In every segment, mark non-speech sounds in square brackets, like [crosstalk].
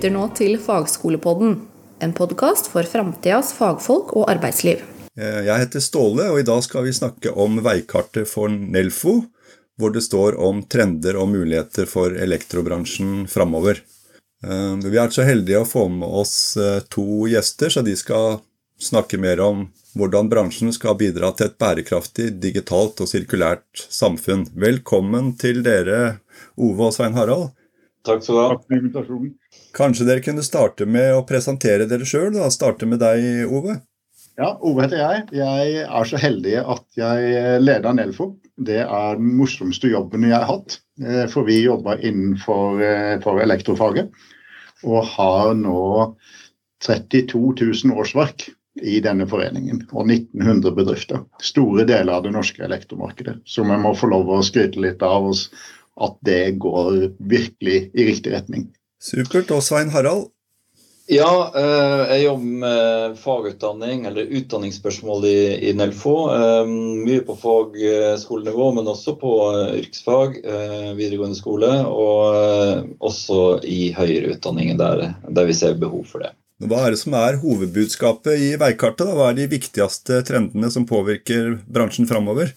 lytter nå til Fagskolepodden, en podkast for framtidas fagfolk og arbeidsliv. Eh, jeg heter Ståle, og i dag skal vi snakke om veikartet for Nelfo, hvor det står om trender og muligheter for elektrobransjen framover. Eh, vi er så heldige å få med oss eh, to gjester, så de skal snakke mer om hvordan bransjen skal bidra til et bærekraftig, digitalt og sirkulært samfunn. Velkommen til dere, Ove og Svein Harald. Takk skal du ha. Takk for invitasjonen. Kanskje dere kunne starte med å presentere dere sjøl? Starte med deg, Ove. Ja, Ove heter jeg. Jeg er så heldig at jeg leder Nelfo. Det er den morsomste jobben jeg har hatt. eh, For vi jobber innenfor eh, elektrofaget. Og har nå 32 000 årsverk i denne foreningen. Og 1900 bedrifter. Store deler av det norske elektromarkedet. Så vi må få lov å skryte litt av oss at det går virkelig i riktig retning. Supert. Og Svein Harald? Ja, eh, jeg jobber med fagutdanning, eller utdanningsspørsmål i, i Nelfo. Eh, Mye på fagskolenivå, men også på eh, yrkesfag, eh, videregående skole. Og eh, også i høyere utdanning, der, der vi ser behov for det. Hva er det som er hovedbudskapet i veikartet? Da? Hva er de viktigste trendene som påvirker bransjen framover?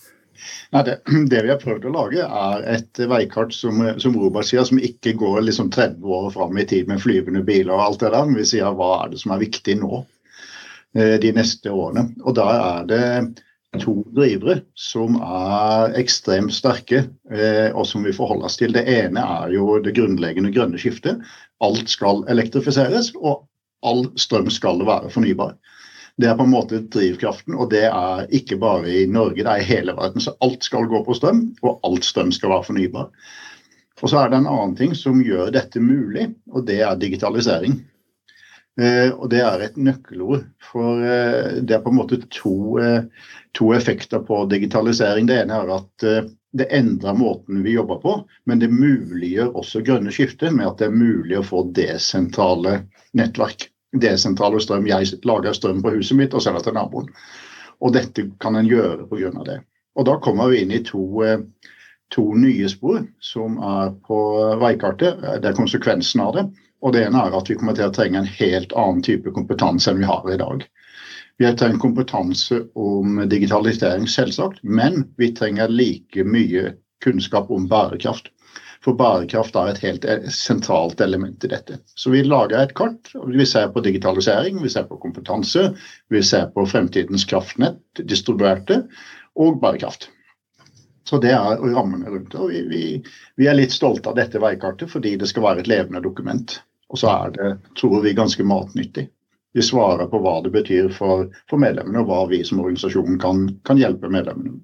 Nei, det, [clears throat] det vi har prøvd å lage, er et veikart som, som Robert sier, som ikke går liksom 30 år fram i tid med flyvende biler og alt det der. Men vi sier hva er det som er viktig nå, eh, de neste årene. Og da er det to drivere som er ekstremt sterke, eh, og som vi forholder oss til. Det ene er jo det grunnleggende grønne skiftet. Alt skal elektrifiseres, og all strøm skal være fornybar. Det er på en måte drivkraften, og det er ikke bare i Norge, det er i hele verden. Så alt skal gå på strøm, og alt strøm skal være fornybar. Og så er det en annen ting som gjør dette mulig, og det er digitalisering. Eh, og det er et nøkkelord. For eh, det er på en måte to, eh, to, effekter på digitalisering. Det ene er at eh, det endrer måten vi jobber på, men det muliggjør også grønne skifter med at det er mulig å få desentrale nettverk desentrale strøm. Jeg lager strøm på huset mitt og selger til naboen. Og dette kan en gjøre pga. det. Og da kommer vi inn i to, to, nye spor som er på veikartet. Det er konsekvensen av det. Og det ene er at vi kommer til å trenge en helt annen type kompetanse enn vi har i dag. Vi har trengt kompetanse om digitalisering, selvsagt, men vi trenger like mye kunnskap om bærekraft. For bærekraft er et helt sentralt element i dette. Så vi lager et kart. Vi ser på digitalisering, vi ser på kompetanse, vi ser på fremtidens kraftnett, distribuerte, og bærekraft. Så det er rammene rundt det. vi, vi, vi, er litt stolte av dette veikartet fordi det skal være et levende dokument. Og så er det, tror vi, ganske matnyttig. Vi svarer på hva det betyr for, for medlemmene, og hva vi som organisasjon kan, kan hjelpe medlemmene med.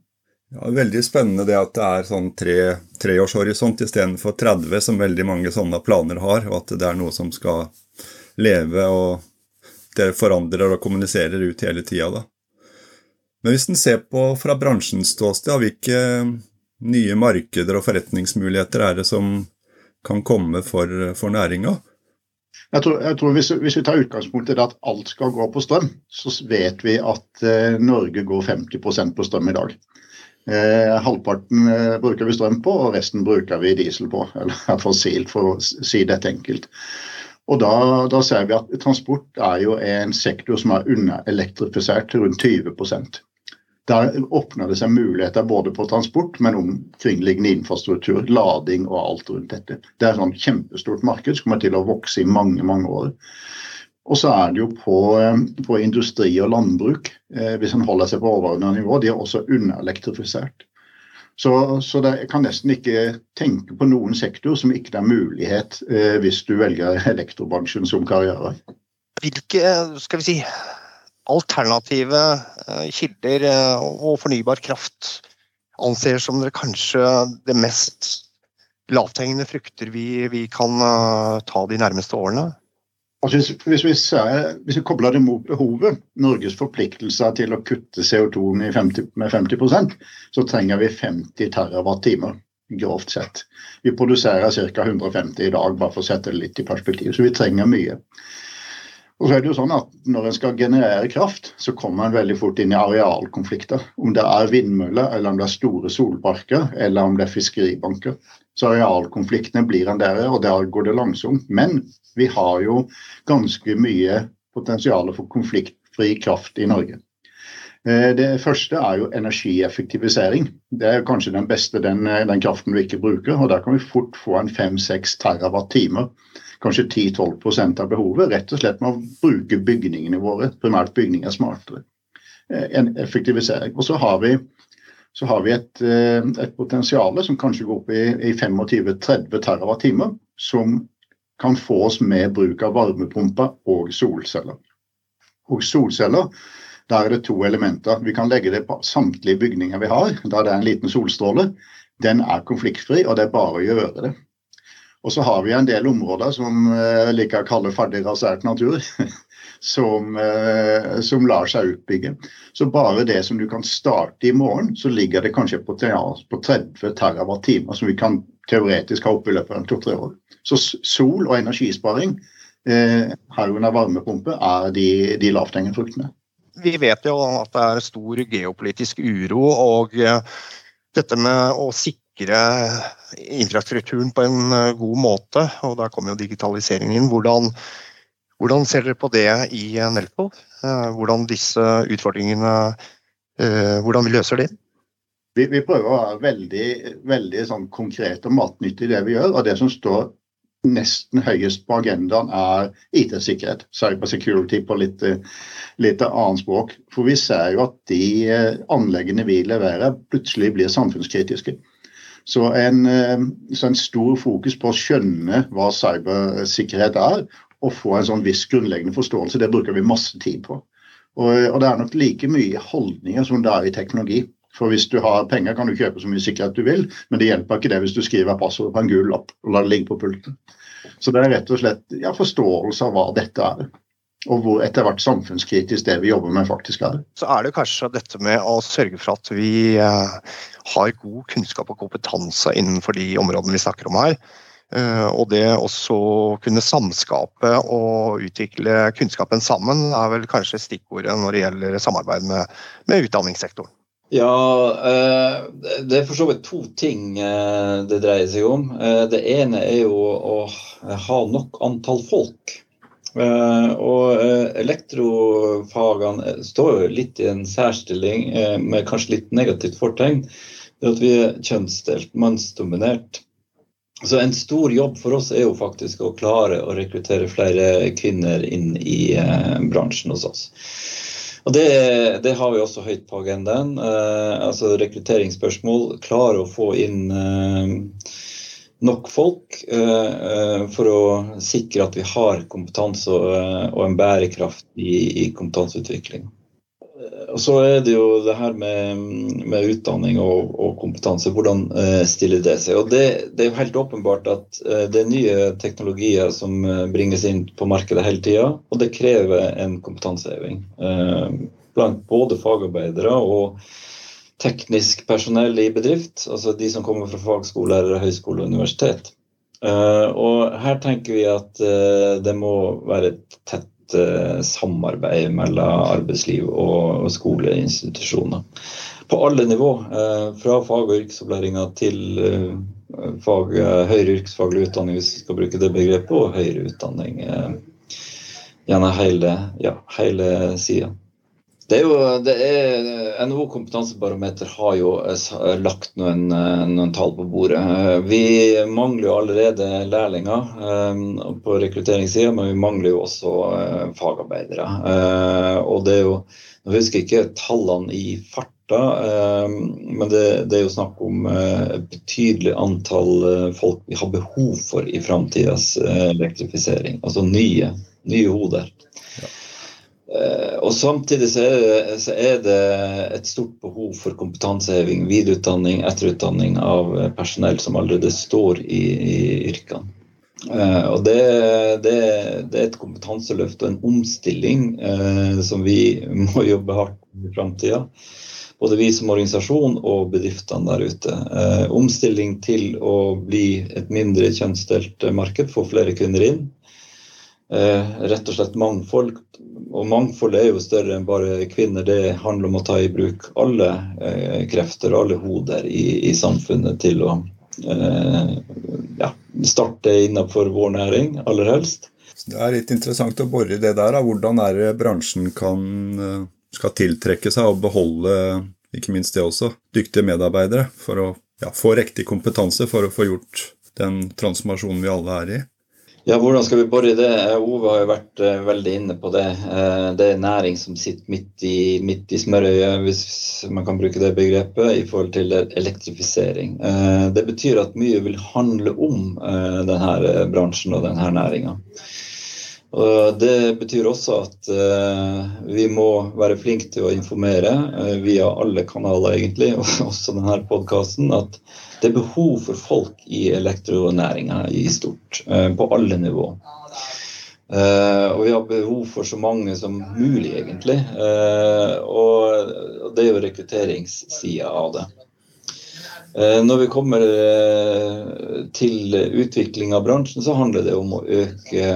Ja, veldig spennende det at det er sånn tre, treårshorisont istedenfor 30, som veldig mange sånne planer har, og at det er noe som skal leve og det forandrer og kommuniserer ut hele tida. Men hvis en ser på fra bransjens ståsted, hvilke nye markeder og forretningsmuligheter er det som kan komme for, for næringa? Jeg tror, jeg tror hvis, hvis, vi tar utgangspunkt i det at alt skal gå på strøm, så vet vi at eh, Norge går 50% på strøm i dag. Eh, halvparten eh, bruker vi strøm på, og resten bruker vi diesel på. Eller [laughs] fossilt, for å si dette enkelt. Og da, da, ser vi at transport er jo en sektor som er underelektrifisert til rundt 20% Der åpner det seg muligheter både på transport, men omkringliggende infrastruktur, lading og alt rundt dette. Det er et sånn kjempestort marked som kommer til å vokse i mange, mange år. Og så er det jo på, eh, på industri og landbruk, eh, hvis en holder seg på overordnet nivå, de er også underelektrifisert. Så, så det, jeg kan nesten ikke tenke på noen sektor som ikke er mulighet eh, hvis du velger elektrobransjen som karriere. Hvilke skal vi si, alternative eh, kilder eh, og fornybar kraft anser som dere kanskje det mest lavthengende frukter vi, vi kan ta de nærmeste årene? Altså hvis, hvis, vi ser, hvis, vi kobler det mot behovet, Norges forpliktelser til å kutte CO2 med 50, med 50 så trenger vi 50 TWh grovt sett. Vi produserer ca. 150 i dag, bare for å sette det litt i perspektiv. Så vi trenger mye. Og så er det jo sånn at Når en skal generere kraft, så kommer en veldig fort inn i arealkonflikter. Om det er vindmøller, eller om det er store solparker, eller om det er fiskeribanker. Så arealkonfliktene blir en der, og der går det langsomt. Men vi har jo ganske mye potensial for konfliktfri kraft i Norge. Eh, det første er jo energieffektivisering. Det er kanskje den beste, den, den kraften vi ikke bruker. og Der kan vi fort få en 5-6 terawatt-timer kanskje 10-12% av behovet, rett og slett med å bruke bygningene våre, primært bygninger smartere. Eh, en effektivisering. Og så har vi, så har vi et, eh, et potensial som kanskje går opp i, i 25-30 TWh, som kan få oss med bruk av varmepumper og solceller. Og solceller, der er det to elementer. Vi kan legge det på samtlige bygninger vi har, da det er en liten solstråle. Den er konfliktfri, og det er bare å gjøre det. Og så har vi en del områder som jeg eh, liker å kalle ferdig rasert natur. [laughs] Som, eh, som, lar seg utbygge. Så bare det som du kan starte i morgen, så ligger det kanskje på, på 30 TWh som vi kan teoretisk ha opp i løpet av to-tre år. Så sol og energisparing, eh, herunder varmepumpe, er de, de lavthengende fruktene. Vi vet jo at det er stor geopolitisk uro, og eh, dette med å sikre infrastrukturen på en eh, god måte. Og da kommer jo digitaliseringen inn. Hvordan, hvordan ser dere på det i Nelfo? Eh, hvordan disse utfordringene eh, Hvordan vi løser de? Vi, vi prøver å være veldig, veldig sånn konkret og matnyttig i det vi gjør. Og det som står nesten høyest på agendaen er IT-sikkerhet. Cybersecurity på litt, litt annet språk. For vi ser jo at de anleggene vi leverer, plutselig blir samfunnskritiske. Så en, eh, så en, stor fokus på å skjønne hva cybersikkerhet er, og få en sånn viss grunnleggende forståelse, det bruker vi masse tid på. Og, og det er nok like mye holdninger som det er i teknologi. For hvis du har penger, kan du kjøpe så mye sikkerhet du vil, men det hjelper ikke det hvis du skriver passordet på en gul lapp og lar det ligge på pulten. Så det er rett og slett ja, forståelse av hva dette er og hvor etter hvert samfunnskritisk det vi jobber med faktisk er. Så er det kanskje dette med å sørge for at vi eh, har god kunnskap og kompetanse innenfor de områdene vi snakker om her. Eh, og det også kunne samskape og utvikle kunnskapen sammen er vel kanskje stikkordet når det gjelder samarbeid med, med utdanningssektoren. Ja, eh, det er for så vidt to ting det dreier seg om. Det ene er jo å ha nok antall folk. Og elektrofagene står jo litt i en særstilling med kanskje litt negativt fortegn. Det at vi er kjønnsdelt, mannsdominert. Så en stor jobb for oss er jo faktisk å klare å rekruttere flere kvinner inn i bransjen hos oss. Og det, det, har vi også høyt på agendaen. altså rekrutteringsspørsmål. Klare å få inn nok folk eh, eh, for å sikre at vi har kompetanse og, og en bærekraft i, i kompetanseutvikling. Og så er det jo det her med, med utdanning og, og, kompetanse. Hvordan stiller det seg? Og det, det, er jo helt åpenbart at det er nye teknologier som bringes inn på markedet hele tida, og det krever en kompetanseheving blant både fagarbeidere og teknisk personell i bedrift, altså de som kommer fra fagskole, eller høyskole og universitet. Og her tenker vi at det må være et tett uh, samarbeid mellom arbeidsliv og, og skoleinstitusjoner. På alle nivå, fra fag- og yrkesopplæringa til fag, høyere yrkesfaglig utdanning, hvis vi skal bruke det begrepet, og høyere utdanning gjennom hele, ja, hele sida. Det er jo, det er, NHO kompetansebarometer har jo eh, lagt noen, eh, noen, tall på bordet. Eh, vi mangler jo allerede lærlinger på rekrutteringssida, men vi mangler jo også fagarbeidere. Og det er jo, Nå husker jeg ikke tallene i farta, men det, det er jo snakk om et betydelig antall folk vi har behov for i framtidas elektrifisering. Altså nye, nye hoder. Eh, og Samtidig så er, det, så er, det, et stort behov for kompetanseheving, videreutdanning, etterutdanning av personell som allerede står i, i yrkene. Uh, og det, det, det, er et kompetanseløft og en omstilling uh, som vi [laughs] må jobbe hardt med i framtida. Både vi som organisasjon og bedriftene der ute. Uh, omstilling til å bli et mindre kjønnsdelt marked, få flere kvinner inn. rett og slett mangfold. Og mangfold er jo større enn bare kvinner. Det handler om å ta i bruk alle krefter og alle hoder i, i samfunnet til å ja, starte innenfor vår næring, aller helst. Det er litt interessant å bore i det der. Hvordan er det bransjen kan, skal tiltrekke seg og beholde ikke minst det også, dyktige medarbeidere for å ja, få riktig kompetanse for å få gjort den transformasjonen vi alle er i. Ja, Hvordan skal vi bore i det? Ove har jo vært uh, veldig inne på det. Uh, det er næring som sitter midt i, midt i smørøyet, hvis man kan bruke det begrepet, i forhold til elektrifisering. Uh, det betyr at mye vil handle om denne bransjen og denne næringa. Det betyr også at uh, vi må være flinke til å informere uh, via alle kanaler, egentlig, [laughs] og også denne podkasten, at det er behov for folk i elektronæringa i stort, uh, på alle nivå. og vi har behov for så mange som mulig, egentlig. og det er jo rekrutteringssida av det. Eh, når vi kommer eh, til utvikling av bransjen, så handler det om å øke,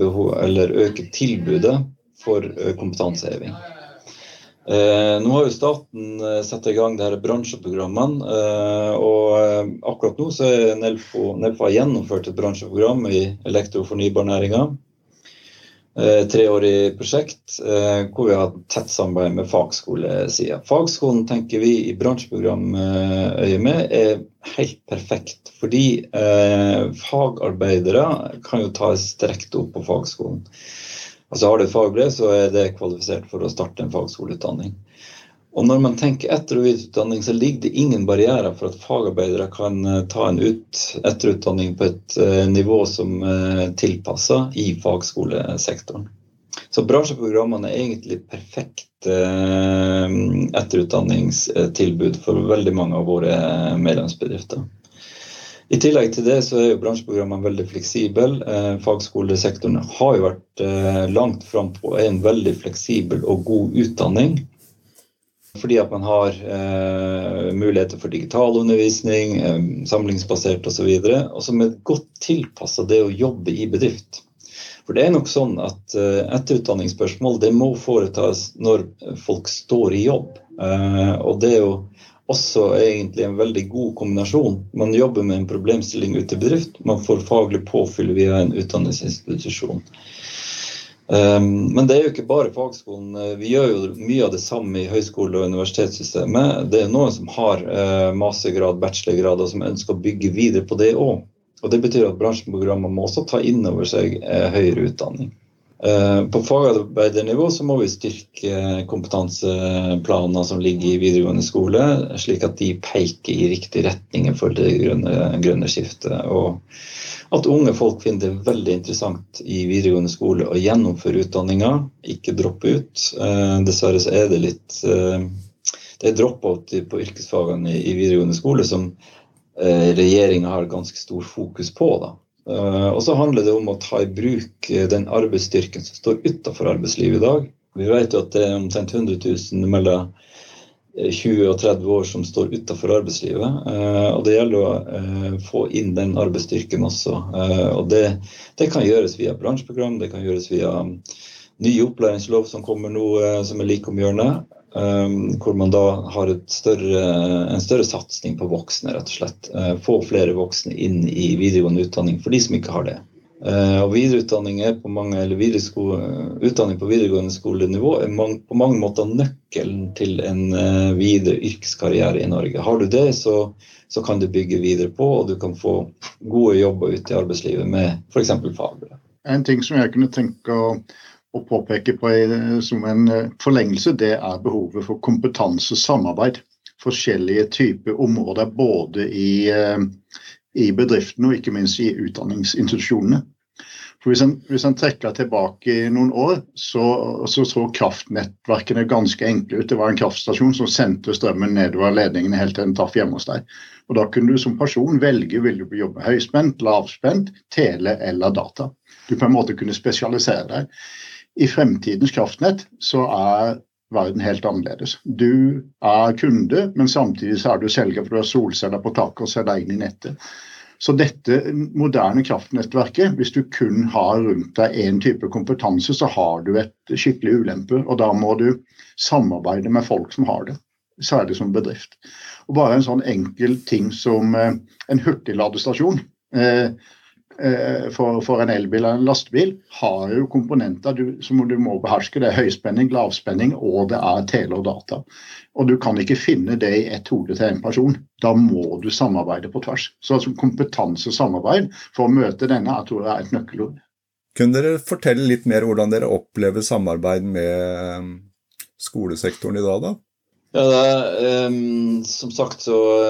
behov, øke tilbudet for eh, kompetanseheving. Nå har jo staten satt i gang disse bransjeprogrammene. og Akkurat nå så er Nelfo, Nelfo gjennomført et bransjeprogram i elektro- og fornybarnæringa Eh, treårig prosjekt eh, hvor vi har hatt tett samarbeid med fagskolesida. Fagskolen tenker vi i bransjeprogramøyet med er helt perfekt. Fordi eh, fagarbeidere kan jo tas direkte opp på fagskolen. Altså Har du fagbrev, så er det kvalifisert for å starte en fagskoleutdanning. Og når man tenker etter- og videreutdanning, så ligger det ingen barrierer for at fagarbeidere kan eh, ta en ut, etterutdanning på et uh, nivå som er uh, tilpassa i fagskolesektoren. Så bransjeprogrammene er egentlig perfekt etterutdanningstilbud for veldig mange av våre medlemsbedrifter. I tillegg til det så er jo bransjeprogrammene veldig fleksible. Fagskolesektoren har jo vært langt fram på en veldig fleksibel og god utdanning. Fordi at man har eh, muligheter for digital undervisning, eh, samlingsbasert osv. Og som er godt tilpassa det å jobbe i bedrift. For det er nok sånn at eh, etterutdanningsspørsmål det må foretas når folk står i jobb. Eh, og det er jo også egentlig en veldig god kombinasjon. Man jobber med en problemstilling ute i bedrift, man får faglig påfyll via en utdanningsinstitusjon. Ehm, men det er jo ikke bare fagskolen. Eh, vi gjør jo mye av det samme i høyskole- og universitetssystemet. Det er noen som har eh, mastergrad, bachelorgrad og som ønsker å bygge videre på det òg. Og det betyr at bransjeprogrammer må også ta inn over seg eh, høyere utdanning. På fagarbeidernivå så må vi styrke kompetanseplaner som ligger i videregående skole, slik at de peker i riktig retning for det grønne, grønne skiftet. Og at unge folk finner det veldig interessant i videregående skole å gjennomføre utdanninga, ikke droppe ut. Eh, dessverre så er det litt eh, Det er drop-out på yrkesfagene i, videregående skole som eh, regjeringa har ganske stor fokus på. da. Eh, og så handler det om å ta i bruk eh, den arbeidsstyrken som står utafor arbeidslivet i dag. Vi vet jo at det er omtrent 100 000 mellom 20 og 30 år som står utenfor arbeidslivet. Eh, og Det gjelder å eh, få inn den arbeidsstyrken også. Eh, og det, det, kan gjøres via bransjeprogram, det kan gjøres via ny opplæringslov som kommer nå, som er like om hjørnet. Hvor man da har større, en større satsing på voksne, rett og slett. Få flere voksne inn i videregående utdanning for de som ikke har det. Uh, og videreutdanning på mange, eller utdanning på videregående skolenivå er på mange måter nøkkelen til en uh, videre yrkeskarriere i Norge. Har du det, så, så, kan du bygge videre på, og du kan få gode jobber ute i arbeidslivet med f.eks. fagbrev. En ting som jeg kunne tenke å, å påpeke på som en eh, forlengelse, det er behovet for kompetanse og samarbeid. Forskjellige typer områder både i uh, i bedriftene og ikke minst i utdanningsinstitusjonene. For Hvis en, hvis en trekker tilbake i noen år, så, så, så kraftnettverkene ganske enkle ut. Det var en kraftstasjon som sendte strømmen nedover ledningene helt til den traff hjemme hos deg. Og Da kunne du som person velge vil du jobbe høyspent, lavspent, tele eller data. Du på en måte kunne spesialisere deg. I fremtidens kraftnett så er verden helt annerledes. Du er kunde, men samtidig så er du selger for du har solceller på taket og selger inn i nettet. Så dette moderne kraftnettverket, hvis du kun har rundt deg én type kompetanse, så har du et skikkelig ulempe. Og da må du samarbeide med folk som har det, særlig som bedrift. Og bare en sånn enkel ting som eh, en hurtigladestasjon. Eh, for, for, en elbil eller en lastebil har jo komponenter du, som du må beherske. Det er høyspenning, lavspenning og det er tele og data. Og du kan ikke finne det i ett hode til en person. Da må du samarbeide på tvers. Så altså kompetanse og samarbeid for å møte denne jeg tror jeg er et nøkkelord. Kunne dere fortelle litt mer hvordan dere opplever samarbeid med skolesektoren i dag, da? Ja, det, um, Som sagt så,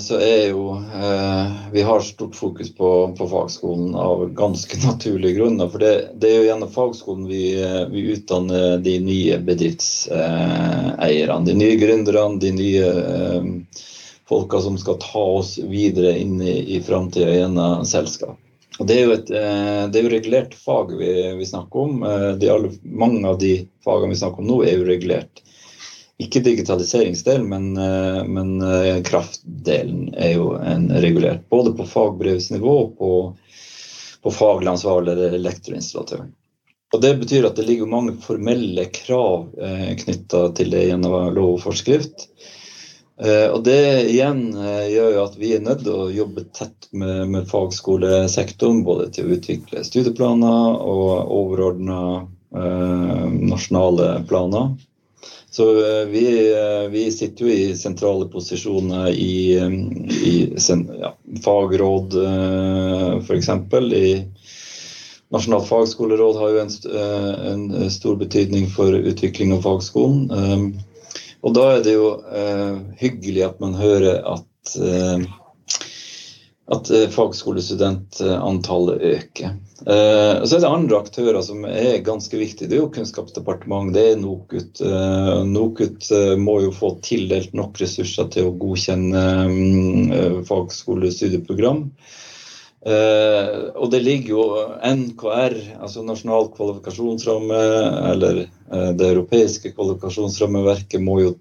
så, er jo uh, Vi har stort fokus på, på, fagskolen av ganske [laughs] naturlige grunner. For det, det er jo gjennom fagskolen vi, vi utdanner de nye bedriftseierne. De nye gründerne, de nye uh, folka som skal ta oss videre inn i, i framtida gjennom selskap. Og det er jo et det er jo regulert fag vi, vi snakker om. De alle, mange av de fagene vi snakker om nå, er jo regulert ikke digitaliseringsdelen, men, eh, men eh, kraftdelen er jo en regulert. Både på fagbrevsnivå og på, på faglig ansvarlig eller elektroinstallatør. Og Det betyr at det ligger mange formelle krav eh, knytta til det gjennom lov og forskrift. Eh, og Det igjen gjør jo at vi er nødt til å jobbe tett med, med fagskolesektoren. Både til å utvikle studieplaner og overordna eh, nasjonale planer. Så eh, vi, eh, vi, sitter jo i sentrale posisjoner i, eh, i ja, fagråd, f.eks. Nasjonalt fagskoleråd har jo en, en, stor betydning for utvikling av fagskolen. Og da er det jo hyggelig at man hører at at fagskolestudentantallet øker. Eh, så er det andre aktører som er ganske viktige. Det er jo Kunnskapsdepartementet, det er NOKUT. Eh, NOKUT må jo få tildelt nok ressurser til å godkjenne fagskolestudieprogram. og det ligger jo NKR, altså Nasjonal kvalifikasjonsramme, eller det europeiske kvalifikasjonsrammeverket, må jo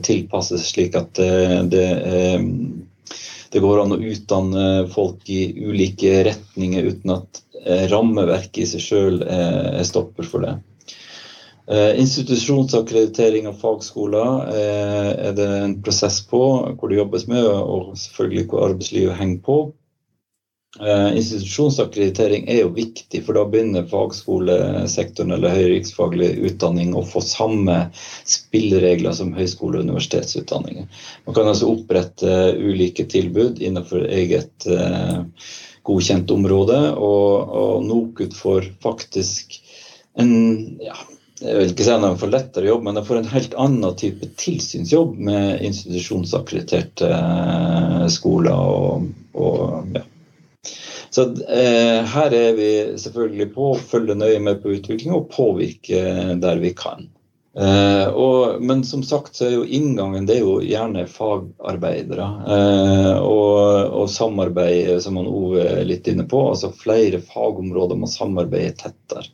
tilpasses slik at det, det er det går an å utdanne folk i ulike retninger uten at eh, rammeverket i seg sjøl er stopper for det. Eh, institusjonsakkreditering av fagskoler eh, er det en prosess på hvor det jobbes med, og selvfølgelig hvor arbeidslivet henger på. Eh, institusjonsakkreditering er jo viktig, for da begynner fagskolesektoren eller høyere yrkesfaglig utdanning å få samme spilleregler som høyskole- og universitetsutdanninger. Man kan altså opprette ulike tilbud innenfor eget eh, godkjent område, og, og NOKUT får faktisk en ja, jeg vil ikke si at de får lettere jobb, men de får en helt annen type tilsynsjobb med institusjonsakkrediterte eh, skoler og, og ja, så eh, her er vi selvfølgelig på å følge nøye med på utvikling og påvirke der vi kan. Eh, og, men som sagt så er jo inngangen det er jo gjerne fagarbeidere. Eh, og, og, samarbeid, som man Ove er litt inne på. altså Flere fagområder må samarbeide tettere.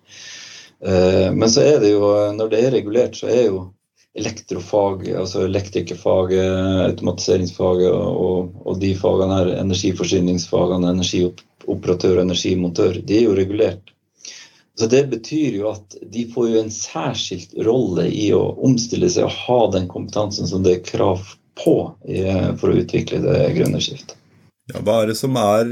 Eh, men så er det jo, når det er regulert, så er jo elektrofag, altså elektrikerfaget, automatiseringsfaget og, og de fagene her, energiforsyningsfagene, energioperatør og energimontør, de er jo regulert. Så Det betyr jo at de får jo en særskilt rolle i å omstille seg og ha den kompetansen som det er krav på for å utvikle det grønne skiftet. Ja, hva er det som er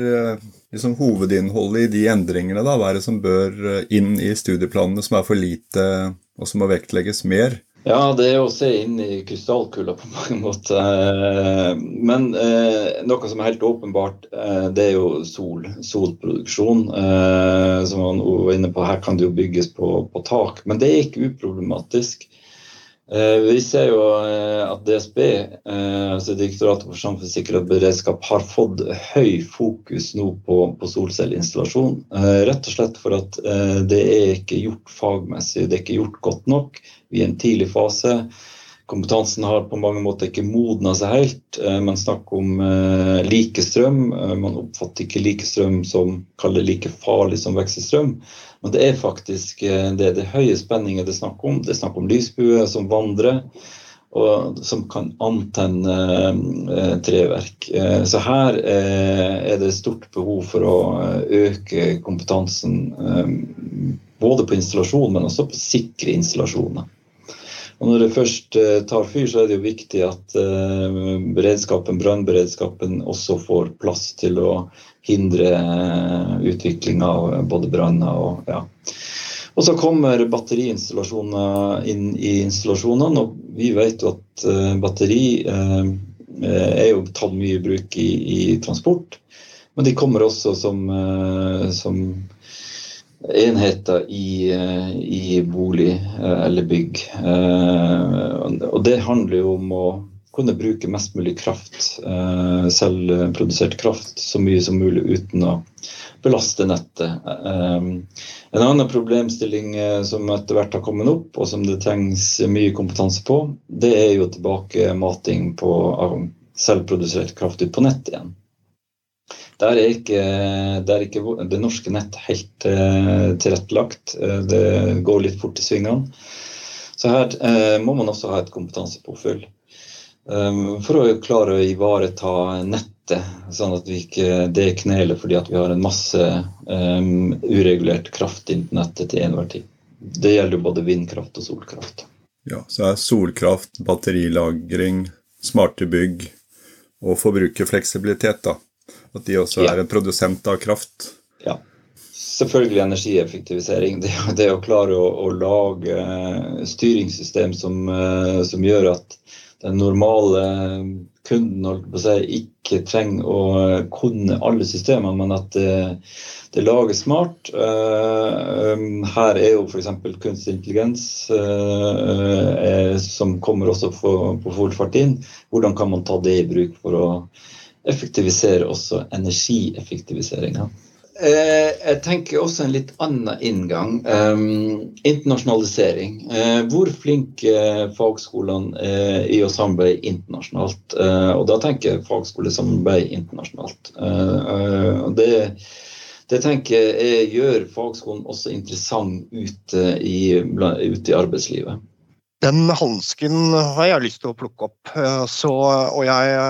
liksom, hovedinnholdet i de endringene? da? Hva er det som bør eh, inn i studieplanene som er for lite, og som må vektlegges mer? Ja, det er å se inn i krystallkula på mange måter. Men eh, noe som er helt åpenbart, eh, det er jo sol, solproduksjon. Eh, som man var inne på, her kan det jo bygges på, på tak. Men det er ikke uproblematisk. Eh, vi ser jo eh, at DSB, eh, altså Direktoratet for samfunnssikkerhet og beredskap, har fått høy fokus nå på, på solcelleinstallasjon. Rett og slett for at det er ikke gjort fagmessig, det er ikke gjort godt nok. Vi er i en tidlig fase. Kompetansen har på mange måter ikke modna seg helt. Man snakker om likestrøm. Man oppfatter ikke likestrøm som kaller like farlig som vekselstrøm. Men det er faktisk eh, det, det høye spenninger det er snakk om. Det er snakk om lysbue som vandrer. og som kan antenne eh, treverk. Eh, så her eh, er det stort behov for å øke kompetansen både på installasjon, men også på sikre installasjoner. Og når det først tar fyr, så er det jo viktig at beredskapen, brannberedskapen også får plass til å hindre utvikling av både branner og ja, og så kommer batteriinstallasjoner inn i installasjonene. Og vi vet jo at batteri er jo tatt mye i bruk i, i, transport. Men de kommer også som, som enheter i, i bolig eller bygg. Og det handler jo om å kunne bruke mest mulig kraft, selvprodusert kraft, så mye som mulig uten å belaste nettet. En annen problemstilling eh, som etter hvert har kommet opp, og som det trengs mye kompetanse på, det er jo tilbakemating på selvprodusert kraft ut på nett igjen. Der er ikke, der er ikke det norske nett helt eh, tilrettelagt. Eh, det går litt fort i svingene. Så her eh, må man også ha et kompetansepåfyll. Um, for å klare å ivareta nettet, sånn at ikke det kneler fordi vi har en masse um, uregulert kraft inn på nettet til enhver tid. Det gjelder både vindkraft og solkraft. Ja, så er solkraft, batterilagring, smarte bygg og forbrukerfleksibilitet, da. At de også er en produsent av kraft. Ja. Selvfølgelig energieffektivisering. Det, det å klare å, å lage styringssystem som, eh, som gjør at den normale kunden ikke trenger å kunne alle systemene, men at det, det lages smart. Eh, um, her er jo f.eks. kunstig intelligens, eh, som kommer også på full fart inn. Hvordan kan man ta det i bruk for å effektivisere også energieffektiviseringa? Eh, jeg tenker også en litt annen inngang. Um, internasjonalisering. Uh, hvor flinke fagskolene er i å samarbeide internasjonalt. Uh, og da tenker jeg fagskolesamarbeid internasjonalt. Uh, det, det tenker jeg gjør fagskolen også interessant ute i, ute i arbeidslivet. Den hansken har jeg lyst til å plukke opp. Så, og jeg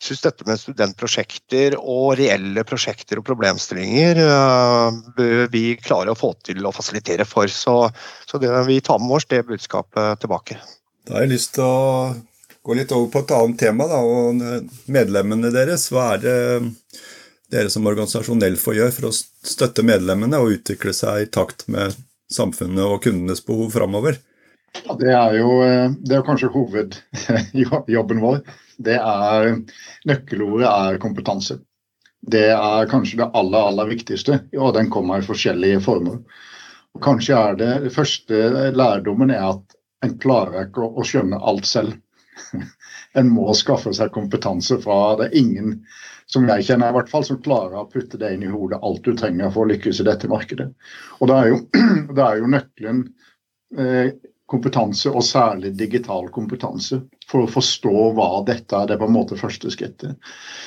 syns dette med studentprosjekter og reelle prosjekter og problemstillinger uh, bør vi klare å få til å fasilitere for. Så, så det vi tar med oss det budskapet tilbake. Da har jeg lyst til å gå litt over på et annet tema. Da, og Medlemmene deres, hva er det dere som organisasjon Elfo gjør for å støtte medlemmene og utvikle seg i takt med samfunnet og kundenes behov framover? Det er jo eh, det er kanskje hovedjobben [laughs] vår. Det er, nøkkelordet er kompetanse. Det er kanskje det aller, aller viktigste, og den kommer i forskjellige former. Og kanskje er det, det første lærdommen er at en klarer ikke å, å skjønne alt selv. [laughs] en må skaffe seg kompetanse fra Det er ingen som jeg kjenner i hvert fall, som klarer å putte det inn i hodet alt du trenger for å lykkes i dette markedet. Og Da er jo, [clears throat] det er jo nøkkelen eh, kompetanse, og særlig digital kompetanse, for å forstå hva dette er. Det er på en måte første skrittet.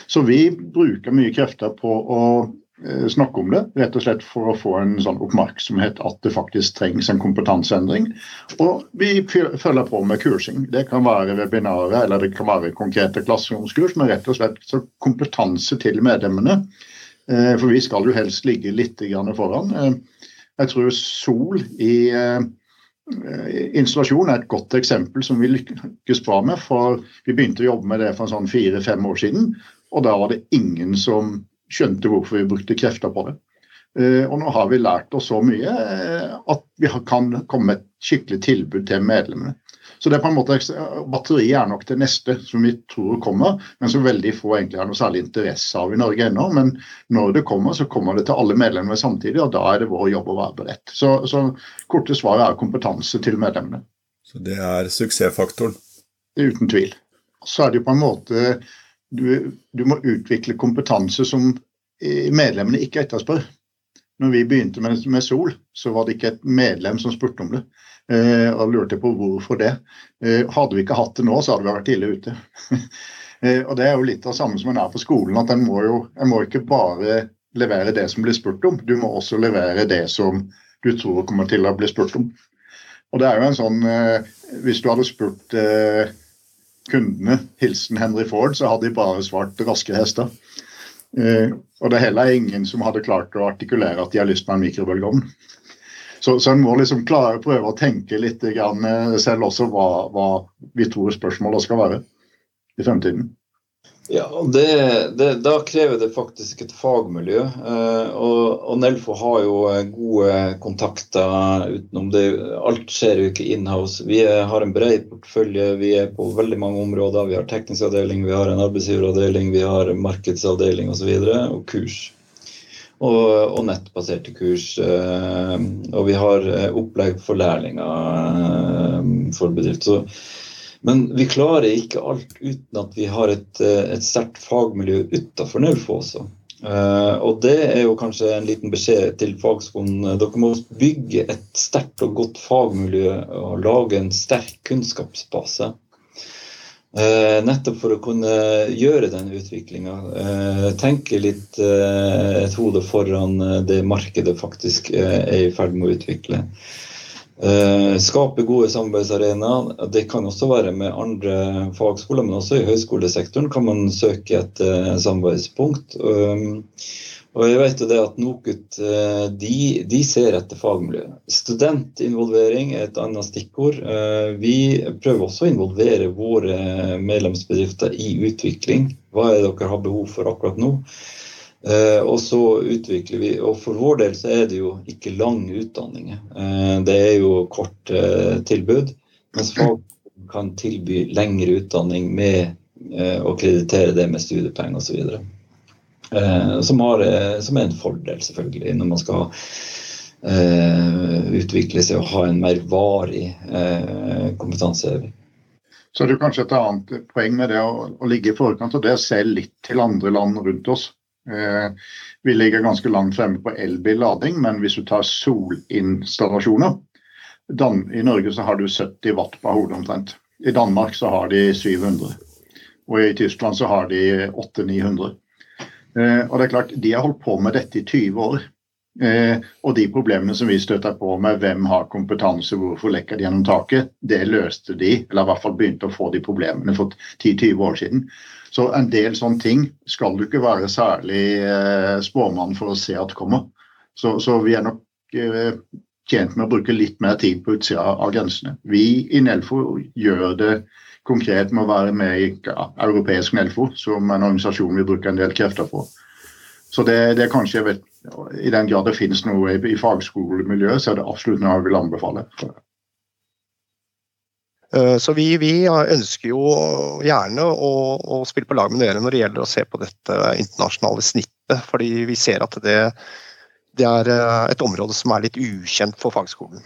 Så vi bruker mye krefter på å eh, snakke om det, rett og slett for å få en sånn oppmerksomhet at det faktisk trengs en kompetanseendring. Og vi følger på med kursing. Det kan være webinarer eller det kan være konkrete klasseromskurs, men rett og slett så kompetanse til medlemmene. Eh, for vi skal jo helst ligge litt foran. Eh, jeg tror Sol i installasjon er et godt eksempel som vi lykkes bra med. for Vi begynte å jobbe med det for sånn fire-fem år siden, og da var det ingen som skjønte hvorfor vi brukte krefter på det. Eh, og nå har vi lært oss så mye eh, at vi kan komme med et skikkelig tilbud til medlemmene. Så det er på en måte, Batteriet er nok det neste som vi tror kommer, men som veldig få egentlig har noe særlig interesse av i Norge ennå. Men når det kommer, så kommer det til alle medlemmer samtidig, og da er det vår jobb å være beredt. Så, så korte svaret er kompetanse til medlemmene. Så det er suksessfaktoren? Uten tvil. Så er det jo på en måte du, du må utvikle kompetanse som medlemmene ikke etterspør. Når vi begynte med, med Sol, så var det ikke et medlem som spurte om det. Eh, og lurte på hvorfor det. Eh, hadde vi ikke hatt det nå, så hadde vi vært ille ute. [laughs] Eh, og Det er jo litt av det samme som en er på skolen. at En må jo en må ikke bare levere det som blir spurt om, du må også levere det som du tror kommer til å bli spurt om. Og det er jo en sånn Hvis du hadde spurt kundene, hilsen Henry Ford, så hadde de bare svart raske hester. Og det er heller ingen som hadde klart å artikulere at de har lyst på en mikrobølgeovn. Så, så en må liksom klare å prøve å tenke litt grann, eh, selv også hva, hva vi tror spørsmålet skal være i fremtiden. Ja, det, det, Da krever det faktisk et fagmiljø. Eh, og, og, Nelfo har jo eh, gode kontakter utenom det. Alt skjer jo ikke inhouse. Vi har en bred portefølje. Vi er på veldig mange områder. Vi har teknisk avdeling, vi har en arbeidsgiveravdeling, vi har markedsavdeling osv. Og, så og kurs. Og, og, nettbaserte kurs. Eh, og vi har opplegg for lærlinger for bedrifter. Men vi klarer ikke alt uten at vi har et, eh, et sterkt fagmiljø utafor Naufo også. Og det er jo kanskje en liten beskjed til fagskolen. Dere må bygge et sterkt og godt fagmiljø og lage en sterk kunnskapsbase. Uh, nettopp for å kunne gjøre den utviklinga. Uh, tenke litt et hode foran det markedet faktisk er i ferd med å utvikle. Eh, skape gode samarbeidsarenaer. Det kan også være med andre fagskoler, men også i høyskolesektoren kan man søke et samarbeidspunkt. Og jeg vet jo det at NOKUT uh, de, de, ser etter fagmiljø. Studentinvolvering er et annet stikkord. Uh, vi prøver også å involvere våre medlemsbedrifter i utvikling. Hva er det dere har behov for akkurat nå? Eh, og så utvikler vi, og for vår del så er det jo ikke lang utdanninger. Eh, det er jo kort eh, tilbud, mens folk kan tilby lengre utdanning med å kreditere det med studiepenger osv. Som, har, som er en fordel, selvfølgelig, når man skal utvikle seg og ha en mer varig kompetanseheving. Så det er kanskje et annet poeng med det å, å ligge i forkant og det å se litt til andre land rundt oss. Eh, vi ligger ganske langt fremme på elbillading, men hvis du tar solinstallasjoner I Norge så har du 70 watt på hodet omtrent. I Danmark så har de 700. Og i Tyskland så har de 800-900. Eh, og det er klart, De har holdt på med dette i 20 år. Eh, og de problemene som vi støtta på med hvem har kompetanse, hvorfor lekker de gjennom taket, det løste de, eller i hvert fall begynte å få de problemene for 10-20 år siden. Så en del sånne ting skal du ikke være særlig eh, spåmann for å se at kommer. Så, så vi er nok tjent med å bruke litt mer tid på utsida av grensene. Vi i Nelfo gjør det konkret med å være med i ja, europeisk Nelfo, som en organisasjon vi bruker en del krefter på. Så det, det er kanskje, vet, I den grad det finnes noe i, i fagskolemiljøet, så er det absolutt noe jeg vil anbefale. Eh, så vi, vi, ønsker jo gjerne å, å, spille på lag med dere når det gjelder å se på dette internasjonale snittet. Fordi vi ser at det, det er eh, et område som er litt ukjent for fagskolen.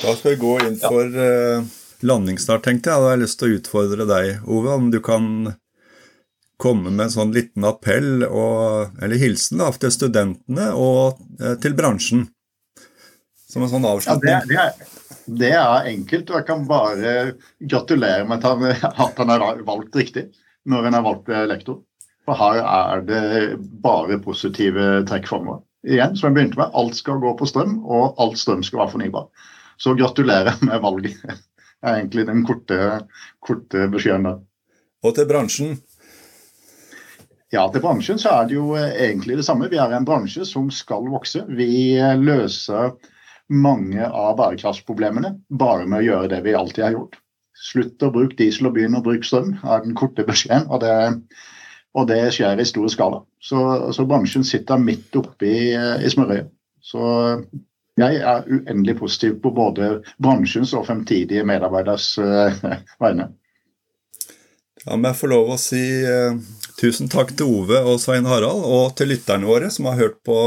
Da skal vi gå inn for ja. Eh, landingsstart, tenkte jeg. Da har jeg lyst til å utfordre deg, Ove, om du kan komme med en sånn liten appell, og, eller hilsen da, til studentene og til bransjen. Som en sånn avslutning. Ja, det, det er det er enkelt, og jeg kan bare gratulere med at han er valgt riktig når han er valgt lektor. For her er det bare positive trekk framover. Igjen, som jeg begynte med, alt skal gå på strøm, og alt strøm skal være fornybar. Så gratulerer med valget. Er egentlig den korte, korte beskjeden der. Og til bransjen? Ja, til bransjen så er det jo egentlig det samme. Vi er en bransje som skal vokse. Vi løser mange av bærekraftsproblemene bare med å gjøre det vi alltid har gjort. Slutt å bruke diesel og begynn å bruke strøm, er den korte beskjeden. Og det, og det skjer i stor skala. Så, så bransjen sitter midt oppe i, i smørøyet. Så jeg er uendelig positiv på både bransjens og fremtidige medarbeideres uh, vegne. Ja, men jeg får lov å si uh, tusen takk til Ove og Svein Harald, og til lytterne våre som har hørt på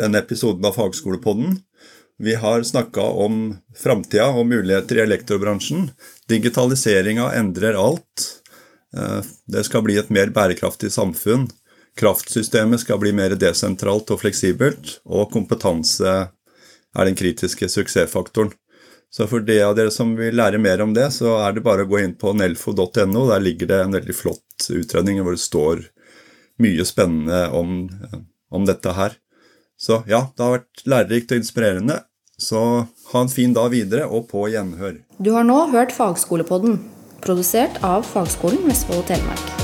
denne episoden av Fagskolepodden. Vi har snakka om framtida og muligheter i elektrobransjen. Digitaliseringa endrer alt. Eh, det skal bli et mer bærekraftig samfunn. Kraftsystemet skal bli mer desentralt og fleksibelt, og kompetanse er den kritiske suksessfaktoren. Så for de av dere som vil lære mer om det, så er det bare å gå inn på nelfo.no. Der ligger det en veldig flott utredning hvor det står mye spennende om, om dette her. Så ja, det har vært lærerikt og inspirerende. Så ha en fin dag videre, og på gjenhør. Du har nå hørt Fagskolepodden, produsert av Fagskolen Vestfold og Telemark.